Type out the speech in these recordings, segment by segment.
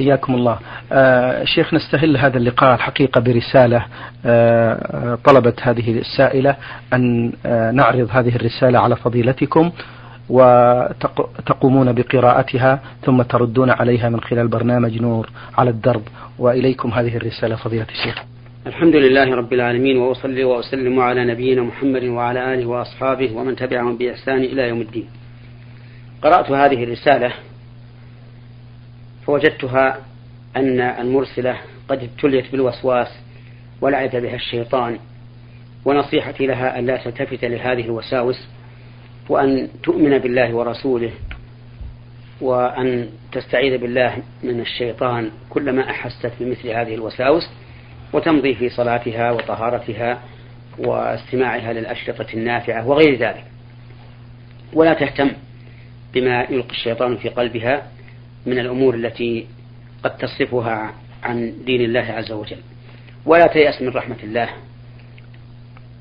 حياكم الله. آه شيخ نستهل هذا اللقاء الحقيقة برسالة آه طلبت هذه السائلة أن آه نعرض هذه الرسالة على فضيلتكم وتقومون بقراءتها ثم تردون عليها من خلال برنامج نور على الدرب. وإليكم هذه الرسالة فضيلة الشيخ. الحمد لله رب العالمين وأصلي وأسلم على نبينا محمد وعلى آله وأصحابه ومن تبعهم بإحسان إلى يوم الدين. قرأت هذه الرسالة فوجدتها أن المرسلة قد ابتليت بالوسواس ولعب بها الشيطان ونصيحتي لها أن لا تلتفت لهذه الوساوس وأن تؤمن بالله ورسوله وأن تستعيذ بالله من الشيطان كلما أحست بمثل هذه الوساوس وتمضي في صلاتها وطهارتها واستماعها للأشرطة النافعة وغير ذلك. ولا تهتم بما يلقي الشيطان في قلبها من الأمور التي قد تصرفها عن دين الله عز وجل. ولا تيأس من رحمة الله.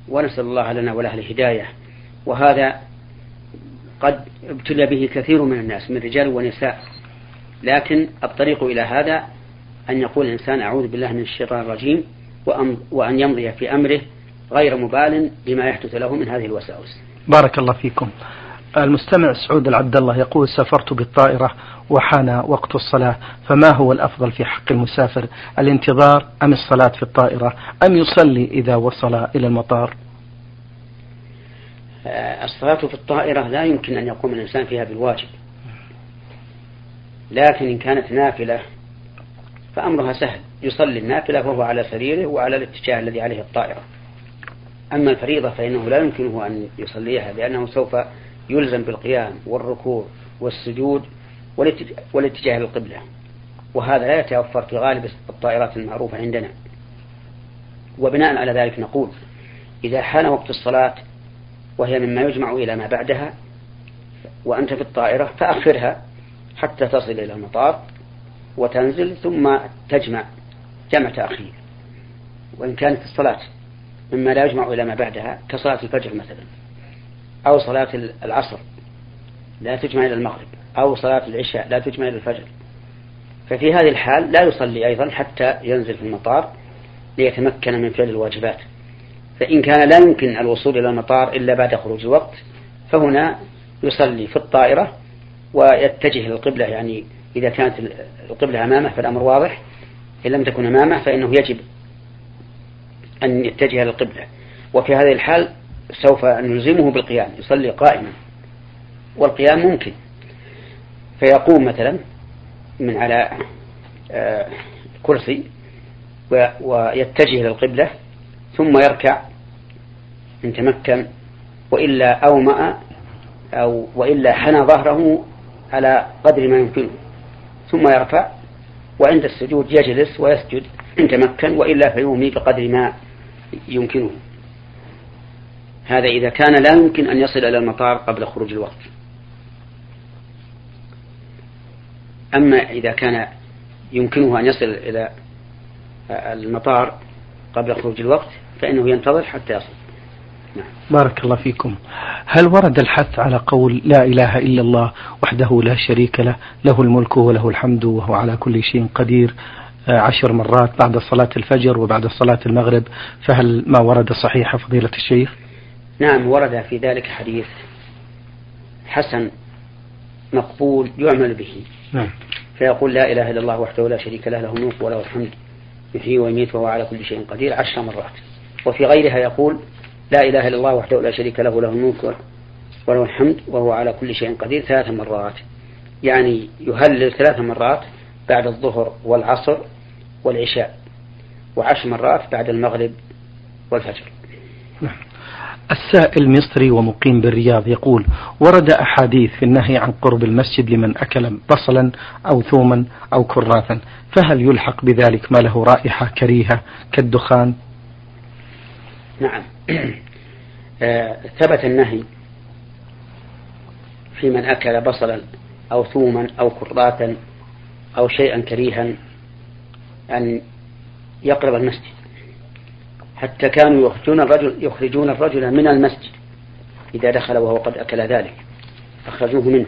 ونسأل الله لنا ولها الهداية. وهذا قد ابتلي به كثير من الناس من رجال ونساء. لكن الطريق إلى هذا أن يقول الإنسان أعوذ بالله من الشيطان الرجيم وأن يمضي في أمره غير مبال بما يحدث له من هذه الوساوس. بارك الله فيكم. المستمع سعود العبد الله يقول سافرت بالطائرة وحان وقت الصلاة فما هو الأفضل في حق المسافر؟ الانتظار أم الصلاة في الطائرة؟ أم يصلي إذا وصل إلى المطار؟ آه، الصلاة في الطائرة لا يمكن أن يقوم الإنسان فيها بالواجب. لكن إن كانت نافلة فأمرها سهل. يصلي النافلة وهو على سريره وعلى الاتجاه الذي عليه الطائرة. أما الفريضة فإنه لا يمكنه أن يصليها لأنه سوف يلزم بالقيام والركوع والسجود والاتجاه للقبلة. وهذا لا يتوفر في غالب الطائرات المعروفة عندنا. وبناء على ذلك نقول إذا حان وقت الصلاة وهي مما يجمع إلى ما بعدها وأنت في الطائرة فأخرها حتى تصل إلى المطار وتنزل ثم تجمع جمع تأخير. وإن كانت الصلاة مما لا يجمع إلى ما بعدها كصلاة الفجر مثلا. أو صلاة العصر لا تجمع إلى المغرب أو صلاة العشاء لا تجمع إلى الفجر. ففي هذه الحال لا يصلي أيضا حتى ينزل في المطار ليتمكن من فعل الواجبات. فإن كان لا يمكن الوصول إلى المطار إلا بعد خروج الوقت فهنا يصلي في الطائرة ويتجه للقبلة يعني إذا كانت القبلة أمامه فالأمر واضح. إن لم تكن أمامه فإنه يجب أن يتجه للقبلة وفي هذه الحال سوف نلزمه بالقيام يصلي قائما. والقيام ممكن. فيقوم مثلا من على آه، كرسي ويتجه للقبلة ثم يركع إن تمكن وإلا أومأ أو وإلا حنى ظهره على قدر ما يمكنه. ثم يرفع وعند السجود يجلس ويسجد إن تمكن وإلا فيومي بقدر ما يمكنه. هذا إذا كان لا يمكن أن يصل إلى المطار قبل خروج الوقت. أما إذا كان يمكنه أن يصل إلى المطار قبل خروج الوقت فإنه ينتظر حتى يصل. نعم. بارك الله فيكم. هل ورد الحث على قول لا إله إلا الله وحده لا شريك له له الملك وله الحمد وهو على كل شيء قدير آه، عشر مرات بعد صلاة الفجر وبعد صلاة المغرب فهل ما ورد صحيح فضيلة الشيخ؟ نعم ورد في ذلك حديث حسن مقبول يعمل به نعم. فيقول لا إله إلا الله وحده لا شريك له له الملك وله الحمد يحيي ويميت وهو على كل شيء قدير عشر مرات وفي غيرها يقول لا إله إلا الله وحده لا شريك له له الملك وله الحمد وهو على كل شيء قدير ثلاث مرات يعني يهلل ثلاث مرات بعد الظهر والعصر والعشاء وعشر مرات بعد المغرب والفجر نعم. السائل مصري ومقيم بالرياض يقول ورد أحاديث في النهي عن قرب المسجد لمن أكل بصلا أو ثوما أو كراثا فهل يلحق بذلك ما له رائحة كريهة كالدخان؟ نعم. آه، ثبت النهي في من أكل بصلا أو ثوما أو كراثا أو شيئا كريها أن يقرب المسجد. حتى كانوا يخرجون الرجل يخرجون الرجل من المسجد. إذا دخل وهو قد أكل ذلك أخرجوه منه.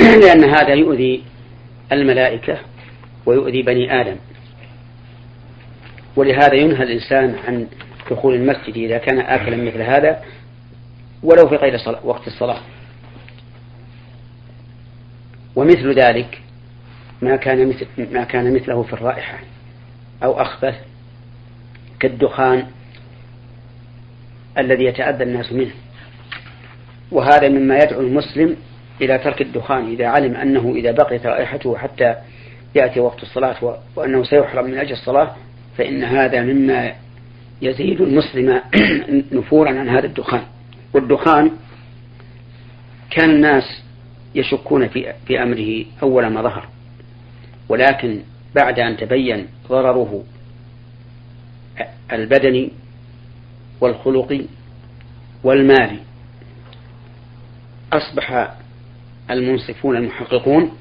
لأن هذا يؤذي الملائكة ويؤذي بني آدم. ولهذا ينهى الإنسان عن دخول المسجد إذا كان آكلا مثل هذا ولو في غير وقت الصلاة. ومثل ذلك ما كان مثل ما كان مثله في الرائحة أو أخبث كالدخان الذي يتأذى الناس منه. وهذا مما يدعو المسلم إلى ترك الدخان إذا علم أنه إذا بقيت رائحته حتى يأتي وقت الصلاة وأنه سيحرم من أجل الصلاة فإن هذا مما يزيد المسلم نفورا عن هذا الدخان. والدخان كان الناس يشكون في في أمره أول ما ظهر ولكن بعد أن تبين ضرره البدني والخلقي والمالي. أصبح المنصفون المحققون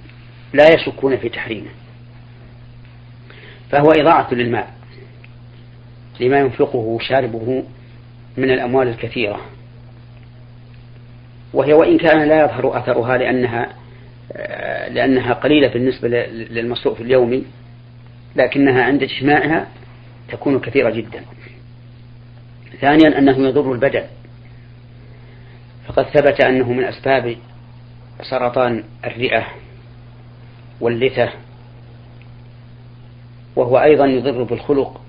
لا يشكون في تحريمه فهو إضاعة للمال لما ينفقه شاربه من الأموال الكثيرة. وهي وإن كان لا يظهر أثرها لأنها لأنها قليلة بالنسبة للمصروف اليومي لكنها عند اجتماعها تكون كثيرة جدا. ثانيا أنه يضر البدن. فقد ثبت أنه من أسباب سرطان الرئة واللثة وهو أيضا يضر بالخلق.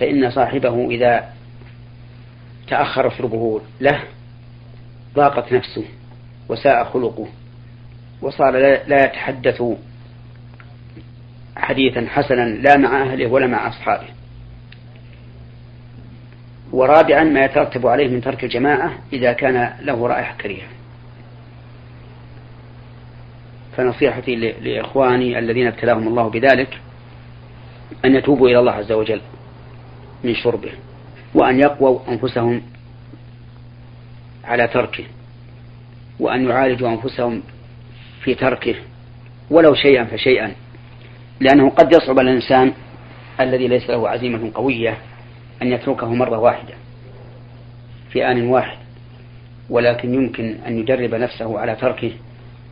فإن صاحبه إذا تأخر شربه له ضاقت نفسه وساء خلقه وصار لا يتحدث حديثا حسنا لا مع أهله ولا مع أصحابه. ورابعا ما يترتب عليه من ترك الجماعة إذا كان له رائحة كريهة. فنصيحتي لإخواني الذين ابتلاهم الله بذلك أن يتوبوا إلى الله عز وجل من شربه وأن يقووا أنفسهم على تركه وأن يعالجوا أنفسهم في تركه ولو شيئا فشيئا. لأنه قد يصعب على الإنسان الذي ليس له عزيمة قوية أن يتركه مرة واحدة في آن واحد ولكن يمكن أن يجرب نفسه على تركه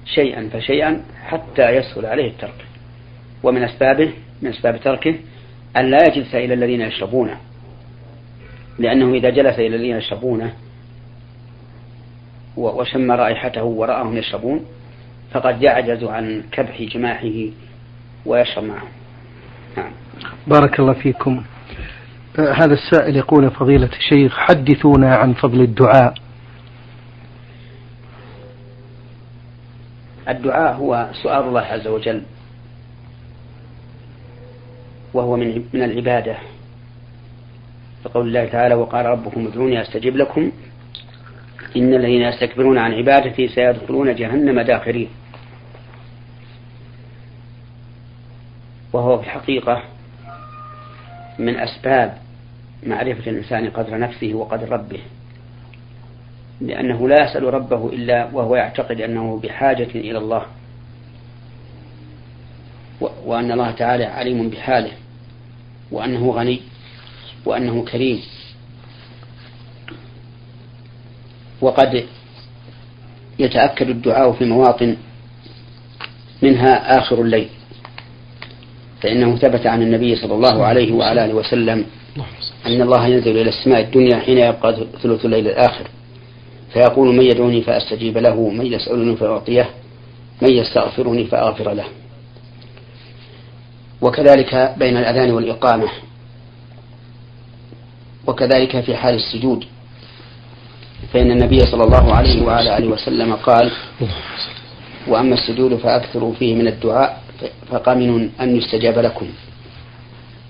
شيئا فشيئا حتى يسهل عليه الترك. ومن أسبابه من أسباب تركه أن لا يجلس إلى الذين يشربونه. لأنه إذا جلس إلى الذين يشربونه وشم رائحته ورآهم يشربون فقد يعجز عن كبح جماحه ويشرب معهم نعم. بارك الله فيكم. آه، هذا السائل يقول فضيلة الشيخ حدثونا عن فضل الدعاء. الدعاء هو سؤال الله عز وجل وهو من من العبادة. فقول الله تعالى وقال ربكم ادعوني أستجب لكم إن الذين يستكبرون عن عبادتي سيدخلون جهنم داخرين. وهو في الحقيقة من أسباب معرفة الإنسان قدر نفسه وقدر ربه. لأنه لا يسأل ربه إلا وهو يعتقد أنه بحاجة إلى الله. وأن الله تعالى عليم بحاله. وأنه غني. وأنه كريم. وقد يتأكد الدعاء في مواطن منها آخر الليل. فإنه ثبت عن النبي صلى الله عليه وعلى آله وسلم أن الله ينزل إلى السماء الدنيا حين يبقى ثلث الليل الآخر. فيقول من يدعوني فأستجيب له من يسألني فأعطيه من يستغفرني فأغفر له. وكذلك بين الأذان والإقامة وكذلك في حال السجود. فإن النبي صلى الله عليه وعلى آله وسلم قال وأما السجود فأكثروا فيه من الدعاء. فقمن أن يستجاب لكم.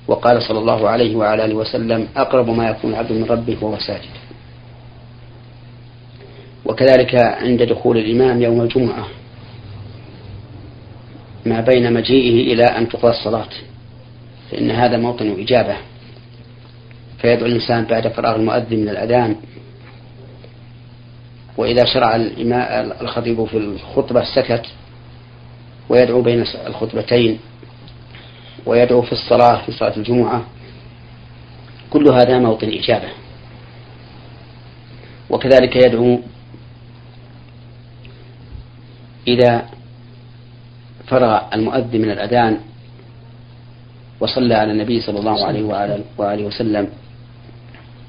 وقال صلى الله عليه وعلى آله وسلم أقرب ما يكون العبد من ربه وهو ساجد. وكذلك عند دخول الإمام يوم الجمعة ما بين مجيئه إلى أن تقضى الصلاة فإن هذا موطن إجابة. فيدعو الإنسان بعد فراغ المؤذن من الأذان وإذا شرع الخطيب في الخطبة سكت ويدعو بين الخطبتين ويدعو في الصلاة في صلاة الجمعة. كل هذا موطن إجابة. وكذلك يدعو إذا فرغ المؤذن من الأذان وصلى على النبي صلى الله عليه وآله وسلم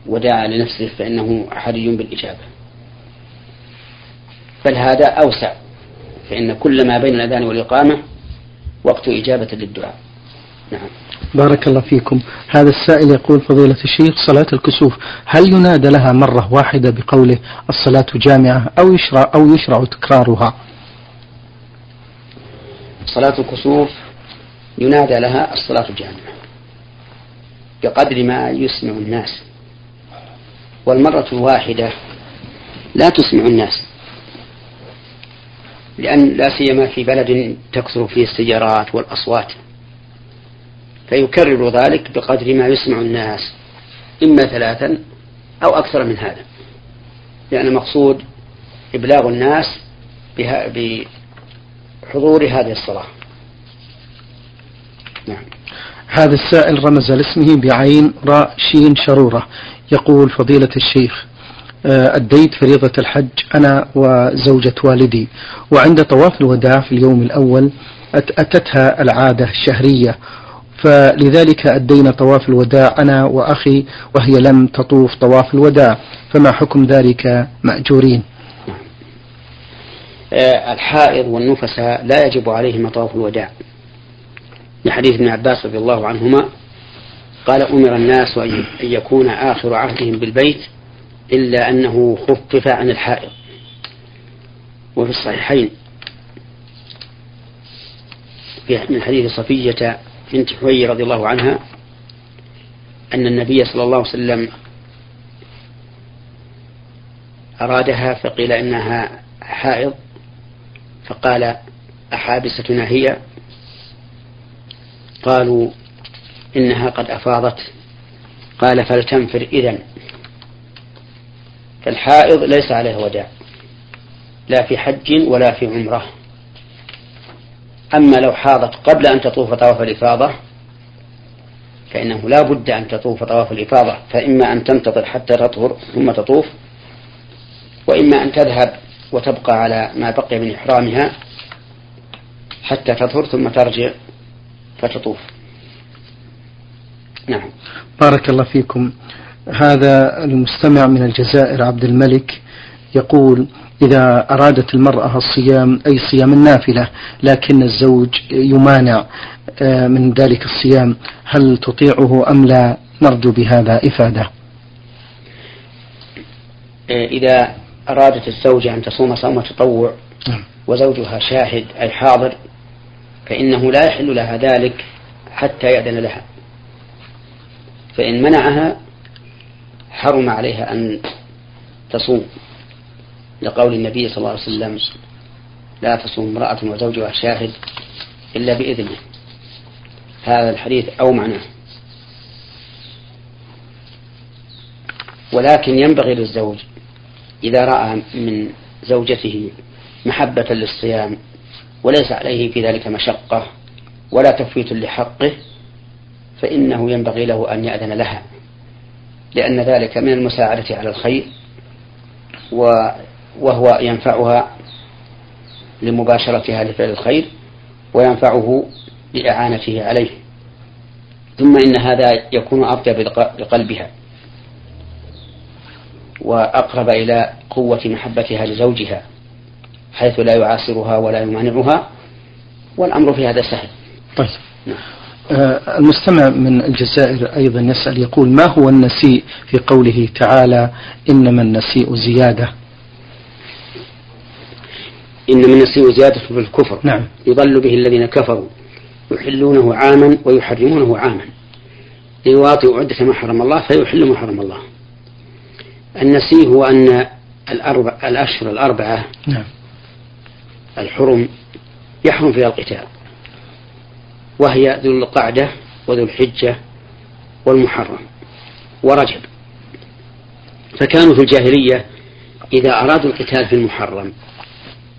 ودعا لنفسه فإنه حري بالإجابة. بل هذا أوسع. فإن كل ما بين الأذان والإقامة وقت إجابة للدعاء. نعم. بارك الله فيكم. هذا السائل يقول فضيلة الشيخ صلاة الكسوف هل ينادى لها مرة واحدة بقوله الصلاة جامعة أو يشرع أو يشرع تكرارها؟ صلاة الكسوف ينادى لها الصلاة جامعة بقدر ما يسمع الناس والمرة الواحدة لا تسمع الناس. لأن لا سيما في بلد تكثر فيه السيارات والأصوات. فيكرر ذلك بقدر ما يسمع الناس إما ثلاثا أو أكثر من هذا. لأن المقصود إبلاغ الناس بحضور هذه الصلاة. نعم. هذا السائل رمز لاسمه بعين راء شين شرورة. يقول فضيلة الشيخ أديت فريضة الحج أنا وزوجة والدي. وعند طواف الوداع في اليوم الأول أتتها العادة الشهرية. فلذلك أدينا طواف الوداع أنا وأخي وهي لم تطوف طواف الوداع. فما حكم ذلك مأجورين؟ آه، الحائض والنفساء لا يجب عليهما طواف الوداع. لحديث ابن عباس رضي الله عنهما قال أمر الناس أن يكون آخر عهدهم بالبيت إلا أنه خفف عن الحائض. وفي الصحيحين من حديث صفية بنت حوي رضي الله عنها أن النبي صلى الله عليه وسلم أرادها فقيل إنها حائض فقال أحابستنا هي؟ قالوا إنها قد أفاضت. قال فلتنفر إذن. فالحائض ليس عليه وداع. لا في حج ولا في عمرة. أما لو حاضت قبل أن تطوف طواف الإفاضة فإنه لا بد أن تطوف طواف الإفاضة فإما أن تنتظر حتى تطهر ثم تطوف وإما أن تذهب وتبقى على ما بقي من إحرامها حتى تطهر ثم ترجع فتطوف. نعم. بارك الله فيكم. هذا المستمع من الجزائر عبد الملك يقول إذا أرادت المرأة الصيام أي صيام النافلة لكن الزوج يمانع آه، من ذلك الصيام هل تطيعه أم لا؟ نرجو بهذا إفادة. آه، إذا أرادت الزوجة أن تصوم صوم تطوع نعم. وزوجها شاهد أي حاضر فإنه لا يحل لها ذلك حتى يأذن لها. فإن منعها حرم عليها أن تصوم لقول النبي صلى الله عليه وسلم لا تصوم امرأة وزوجها شاهد إلا بإذنه. هذا الحديث أو معناه. ولكن ينبغي للزوج إذا رأى من زوجته محبة للصيام وليس عليه في ذلك مشقة ولا تفويت لحقه فإنه ينبغي له أن يأذن لها. لأن ذلك من المساعدة على الخير وهو ينفعها لمباشرتها لفعل الخير وينفعه لإعانته عليه. ثم إن هذا يكون أطيب لقلبها وأقرب إلى قوة محبتها لزوجها حيث لا يعاصرها ولا يمانعها والأمر في هذا سهل. طيب. نعم. آه المستمع من الجزائر أيضا يسأل يقول ما هو النسيء في قوله تعالى إنما النسيء زيادة إنما النسيء زيادة في الكفر. نعم. يضل به الذين كفروا يحلونه عاما ويحرمونه عاما. ليواطئوا عدة ما حرم الله فيحل ما حرم الله. النسيء هو أن الأربع الأشهر الأربعة نعم. الحرم يحرم فيها القتال. وهي ذو القعدة وذو الحجة والمحرم ورجب. فكانوا في الجاهلية إذا أرادوا القتال في المحرم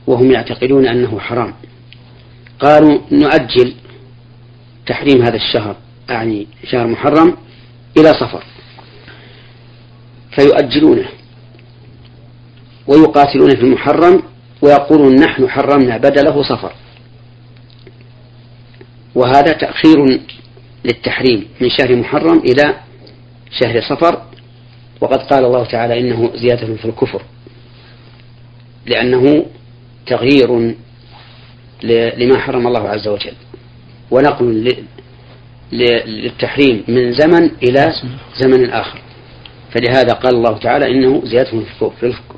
وهم يعتقدون أنه حرام قالوا نؤجل تحريم هذا الشهر أعني شهر محرم إلى صفر. فيؤجلونه ويقاتلون في المحرم ويقولون نحن حرمنا بدله صفر. وهذا تأخير للتحريم من شهر محرم إلى شهر صفر وقد قال الله تعالى إنه زيادة في الكفر لأنه تغيير لما حرم الله عز وجل. ونقل للتحريم من زمن إلى زمن آخر. فلهذا قال الله تعالى إنه زيادة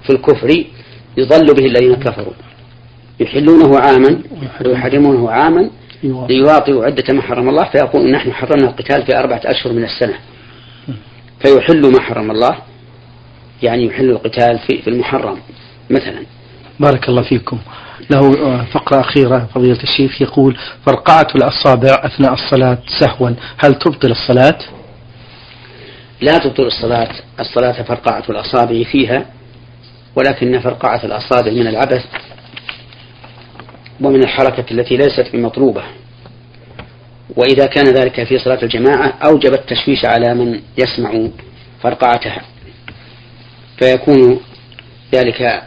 في الكفر يضل به الذين كفروا. يحلونه عاما ويحرمونه عاما ليواطئوا عدة ما حرم الله فيقول نحن حرمنا القتال في أربعة أشهر من السنة. فيحل ما حرم الله يعني يحل القتال في المحرم مثلا. بارك الله فيكم. له آه، فقرة أخيرة فضيلة الشيخ يقول فرقعة الأصابع أثناء الصلاة سهوا هل تبطل الصلاة؟ لا تبطل الصلاة الصلاة فرقعة الأصابع فيها ولكن فرقعة الأصابع من العبث ومن الحركة التي ليست بمطلوبة. وإذا كان ذلك في صلاة الجماعة أوجب التشويش على من يسمع فرقعتها. فيكون ذلك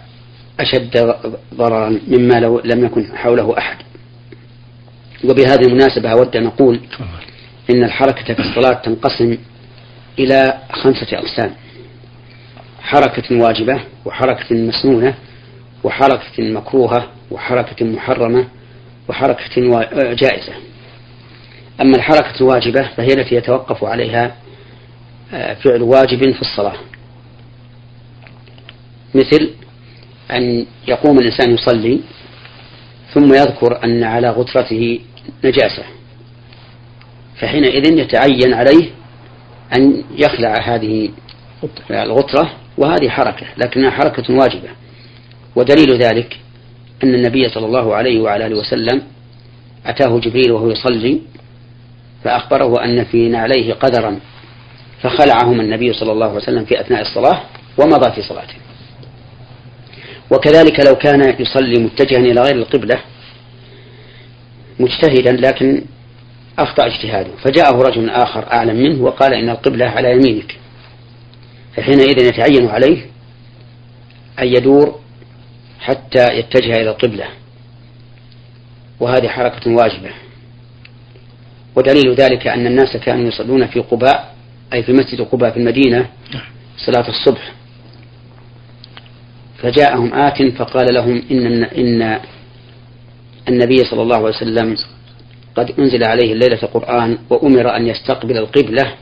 أشد ضررا مما لو لم يكن حوله أحد. وبهذه المناسبة أود أن أقول إن الحركة في الصلاة تنقسم إلى خمسة أقسام حركة واجبة وحركة مسنونة وحركة مكروهة وحركة محرمة وحركة جائزة. أما الحركة الواجبة فهي التي يتوقف عليها آه، فعل واجب في الصلاة. مثل أن يقوم الإنسان يصلي ثم يذكر أن على غترته نجاسة فحينئذ يتعين عليه أن يخلع هذه الغترة وهذه حركة لكنها حركة واجبة. ودليل ذلك أن النبي صلى الله عليه وعلى آله وسلم أتاه جبريل وهو يصلي فأخبره أن في نعليه قدرا فخلعهما النبي صلى الله عليه وسلم في أثناء الصلاة ومضى في صلاته. وكذلك لو كان يصلي متجها إلى غير القبلة مجتهدا لكن أخطأ اجتهاده. فجاءه رجل آخر أعلم منه وقال إن القبلة على يمينك. فحينئذ يتعين عليه أن يدور حتى يتجه إلى القبلة وهذه حركة واجبة. ودليل ذلك أن الناس كانوا يصلون في قباء أي في مسجد قباء في المدينة صلاة الصبح. فجاءهم آت فقال لهم إن إن النبي صلى الله عليه وسلم قد أنزل عليه الليلة قرآن وأمر أن يستقبل القبلة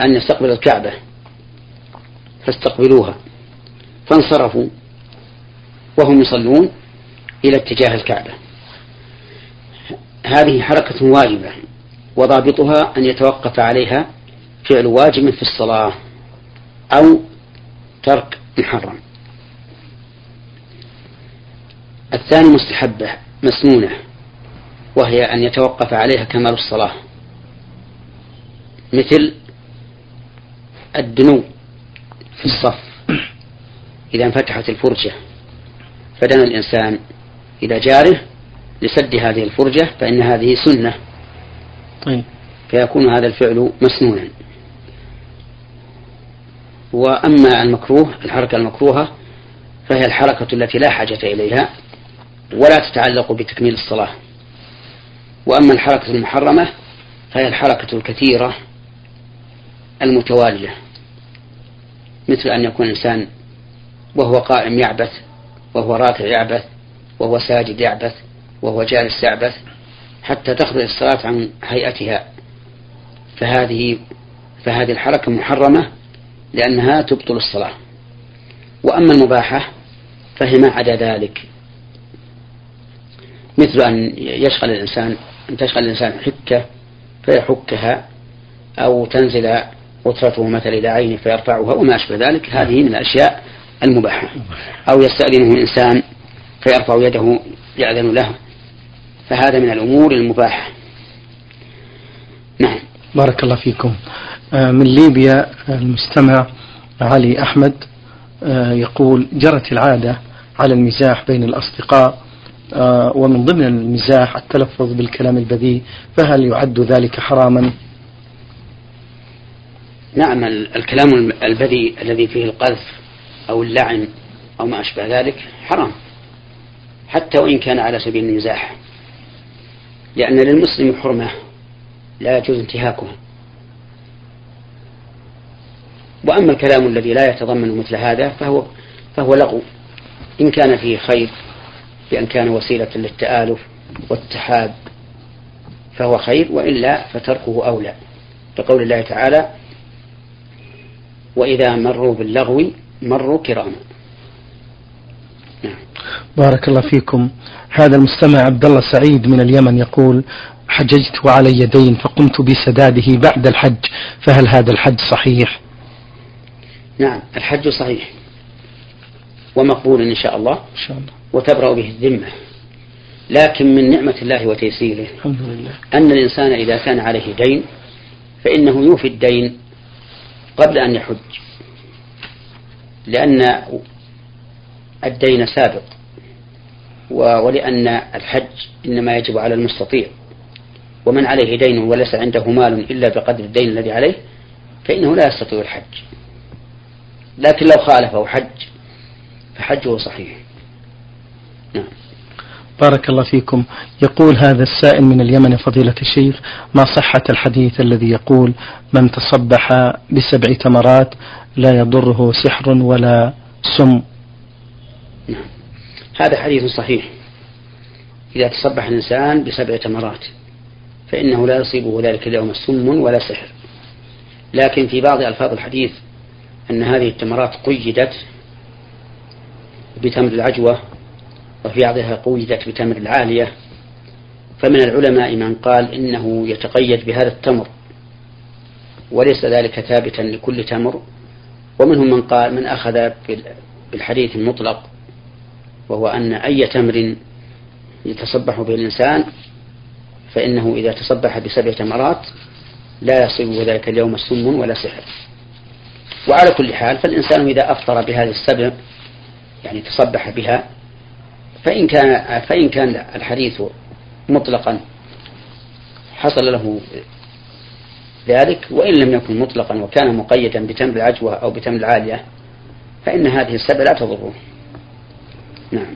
أن يستقبل الكعبة. فاستقبلوها. فانصرفوا. وهم يصلون إلى اتجاه الكعبة. هذه حركة واجبة وضابطها أن يتوقف عليها فعل واجب في الصلاة أو ترك محرم. الثاني مستحبة مسنونة وهي أن يتوقف عليها كمال الصلاة. مثل الدنو في الصف إذا انفتحت الفرجة. فدنا الإنسان إلى جاره لسد هذه الفرجة فإن هذه سنة. طيب. فيكون هذا الفعل مسنونا. وأما المكروه الحركة المكروهة فهي الحركة التي لا حاجة إليها ولا تتعلق بتكميل الصلاة. وأما الحركة المحرمة فهي الحركة الكثيرة المتوالية. مثل أن يكون الإنسان وهو قائم يعبث وهو راكع يعبث وهو ساجد يعبث وهو جالس يعبث حتى تخرج الصلاة عن هيئتها. فهذه فهذه الحركة محرمة لأنها تبطل الصلاة. وأما المباحة فهي ما عدا ذلك. مثل أن يشغل الإنسان أن تشغل الإنسان حكة فيحكها أو تنزل غترته مثلا إلى عينه فيرفعها وما أشبه ذلك. هذه من الأشياء المباحة أو يستأذنه إنسان فيرفع يده يأذن له. فهذا من الأمور المباحة. نعم. بارك الله فيكم. آه، من ليبيا المستمع علي أحمد آه، يقول جرت العادة على المزاح بين الأصدقاء آه، ومن ضمن المزاح التلفظ بالكلام البذيء فهل يعد ذلك حراما؟ نعم الكلام البذيء الذي فيه القذف. أو اللعن أو ما أشبه ذلك حرام. حتى وإن كان على سبيل المزاح لأن للمسلم حرمة لا يجوز انتهاكها. وأما الكلام الذي لا يتضمن مثل هذا فهو فهو لغو. إن كان فيه خير بأن كان وسيلة للتآلف والاتحاد فهو خير وإلا فتركه أولى. لقول الله تعالى وإذا مروا باللغو مروا كراما. نعم. بارك الله فيكم. هذا المستمع عبد الله سعيد من اليمن يقول حججت وعلي دين فقمت بسداده بعد الحج فهل هذا الحج صحيح؟ نعم الحج صحيح. ومقبول إن شاء الله. إن شاء الله. وتبرأ به الذمة. لكن من نعمة الله وتيسيره الحمد لله. أن الإنسان إذا كان عليه دين فإنه يوفي الدين قبل أن يحج. لأن الدين سابق ولأن الحج إنما يجب على المستطيع. ومن عليه دين وليس عنده مال إلا بقدر الدين الذي عليه فإنه لا يستطيع الحج. لكن لو خالفه حج فحجه صحيح. نعم. بارك الله فيكم. يقول هذا السائل من اليمن فضيلة الشيخ ما صحة الحديث الذي يقول من تصبح بسبع تمرات لا يضره سحر ولا سم؟ هذا حديث صحيح. إذا تصبح الإنسان بسبع تمرات فإنه لا يصيبه ذلك اليوم سم ولا سحر. لكن في بعض ألفاظ الحديث أن هذه التمرات قيدت بتمر العجوة وفي بعضها قيدت بتمر العالية. فمن العلماء من قال إنه يتقيد بهذا التمر وليس ذلك ثابتا لكل تمر. ومنهم من قال من أخذ بالحديث المطلق وهو أن أي تمر يتصبح به الإنسان فإنه إذا تصبح بسبع تمرات لا يصيبه ذلك اليوم سم ولا سحر. وعلى كل حال فالإنسان إذا أفطر بهذه السبع يعني تصبح بها فإن كان فإن كان الحديث مطلقا حصل له ذلك وإن لم يكن مطلقا وكان مقيدا بتمر العجوة أو بتمر العالية فإن هذه السبع لا تضره. نعم.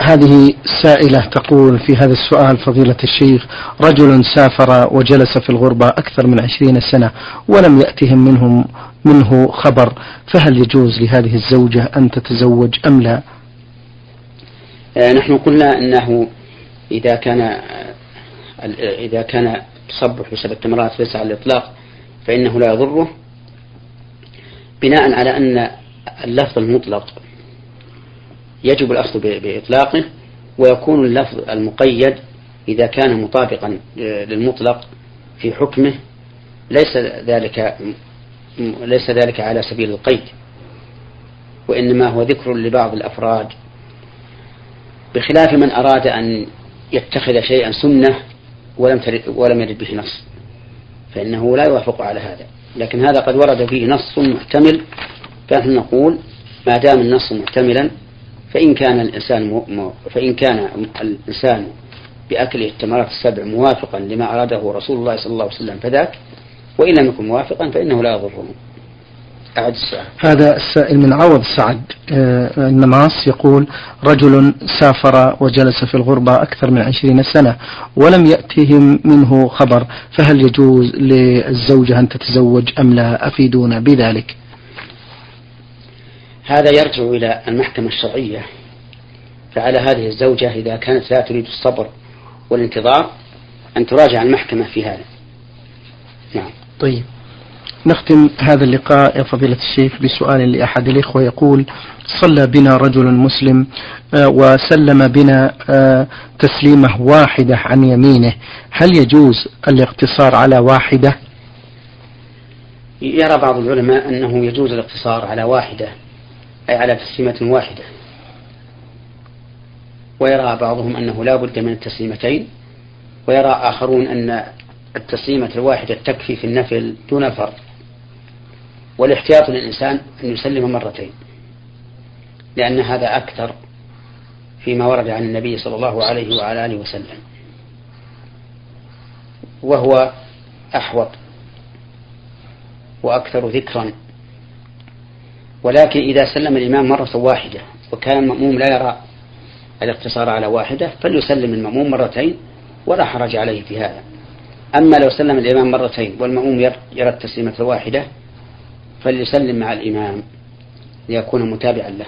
هذه سائلة تقول في هذا السؤال فضيلة الشيخ رجل سافر وجلس في الغربة أكثر من عشرين سنة ولم يأتهم منهم منه خبر فهل يجوز لهذه الزوجة أن تتزوج أم لا؟ نحن قلنا أنه إذا كان إذا كان تصبح بسبب التمرات ليس على الإطلاق فإنه لا يضره بناء على أن اللفظ المطلق يجب الأخذ بإطلاقه ويكون اللفظ المقيد إذا كان مطابقا للمطلق في حكمه ليس ذلك ليس ذلك على سبيل القيد وإنما هو ذكر لبعض الأفراد بخلاف من أراد أن يتخذ شيئا سنة ولم ولم يرد به نص. فإنه لا يوافق على هذا. لكن هذا قد ورد فيه نص محتمل فنحن نقول ما دام النص محتملا فإن كان الإنسان فإن كان الإنسان بأكله التمرات السبع موافقا لما أراده رسول الله صلى الله عليه وسلم فذاك وإن لم يكن موافقا فإنه لا يضره. أعد السؤال هذا السائل من عوض سعد آه، النماص يقول رجل سافر وجلس في الغربة أكثر من عشرين سنة ولم يأتهم منه خبر فهل يجوز للزوجة أن تتزوج أم لا؟ أفيدونا بذلك. هذا يرجع إلى المحكمة الشرعية فعلى هذه الزوجة إذا كانت لا تريد الصبر والانتظار أن تراجع المحكمة في هذا. نعم. طيب. نختم هذا اللقاء يا فضيلة الشيخ بسؤال لأحد الإخوة يقول صلى بنا رجل مسلم آه، وسلم بنا آه، تسليمة واحدة عن يمينه. هل يجوز الاقتصار على واحدة؟ يرى بعض العلماء أنه يجوز الاقتصار على واحدة أي على تسليمة واحدة. ويرى بعضهم أنه لا بد من التسليمتين ويرى آخرون أن التسليمة الواحدة تكفي في النفل دون فرض والاحتياط للإنسان أن يسلم مرتين لأن هذا أكثر فيما ورد عن النبي صلى الله عليه وعلى آله وسلم. وهو أحوط وأكثر ذكرا. ولكن إذا سلم الإمام مرة واحدة وكان المأموم لا يرى الاقتصار على واحدة فليسلم المأموم مرتين ولا حرج عليه في هذا. أما لو سلم الإمام مرتين والمأموم يرى التسليمة الواحدة فليسلم مع الإمام ليكون متابعا له.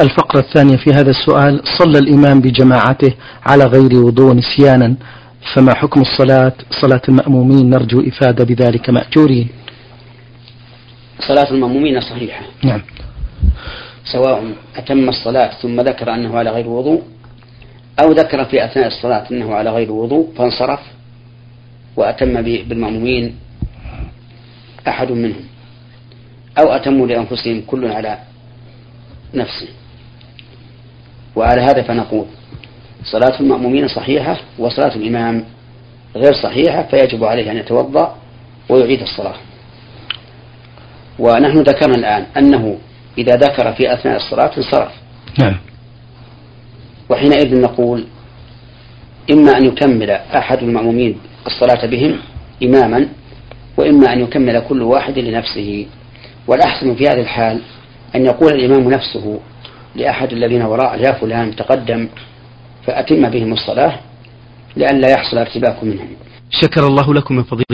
الفقرة الثانية في هذا السؤال صلى الإمام بجماعته على غير وضوء نسيانا فما حكم الصلاة؟ صلاة المأمومين نرجو إفادة بذلك مأجورين صلاة المأمومين صحيحة. نعم. سواء أتم الصلاة ثم ذكر أنه على غير وضوء أو ذكر في أثناء الصلاة أنه على غير وضوء فانصرف وأتم بالمأمومين أحد منهم أو أتموا لأنفسهم كل على نفسه وعلى هذا فنقول صلاة المأمومين صحيحة وصلاة الإمام غير صحيحة فيجب عليه أن يتوضأ ويعيد الصلاة. ونحن ذكرنا الآن أنه إذا ذكر في أثناء الصلاة انصرف. نعم. وحينئذ نقول إما أن يكمل أحد المأمومين الصلاة بهم إماما وإما أن يكمل كل واحد لنفسه. والأحسن في هذه الحال أن يقول الإمام نفسه لأحد الذين وراء يا فلان تقدم فأتم بهم الصلاة لئلا يحصل ارتباك منهم. شكر الله لكم من فضيلة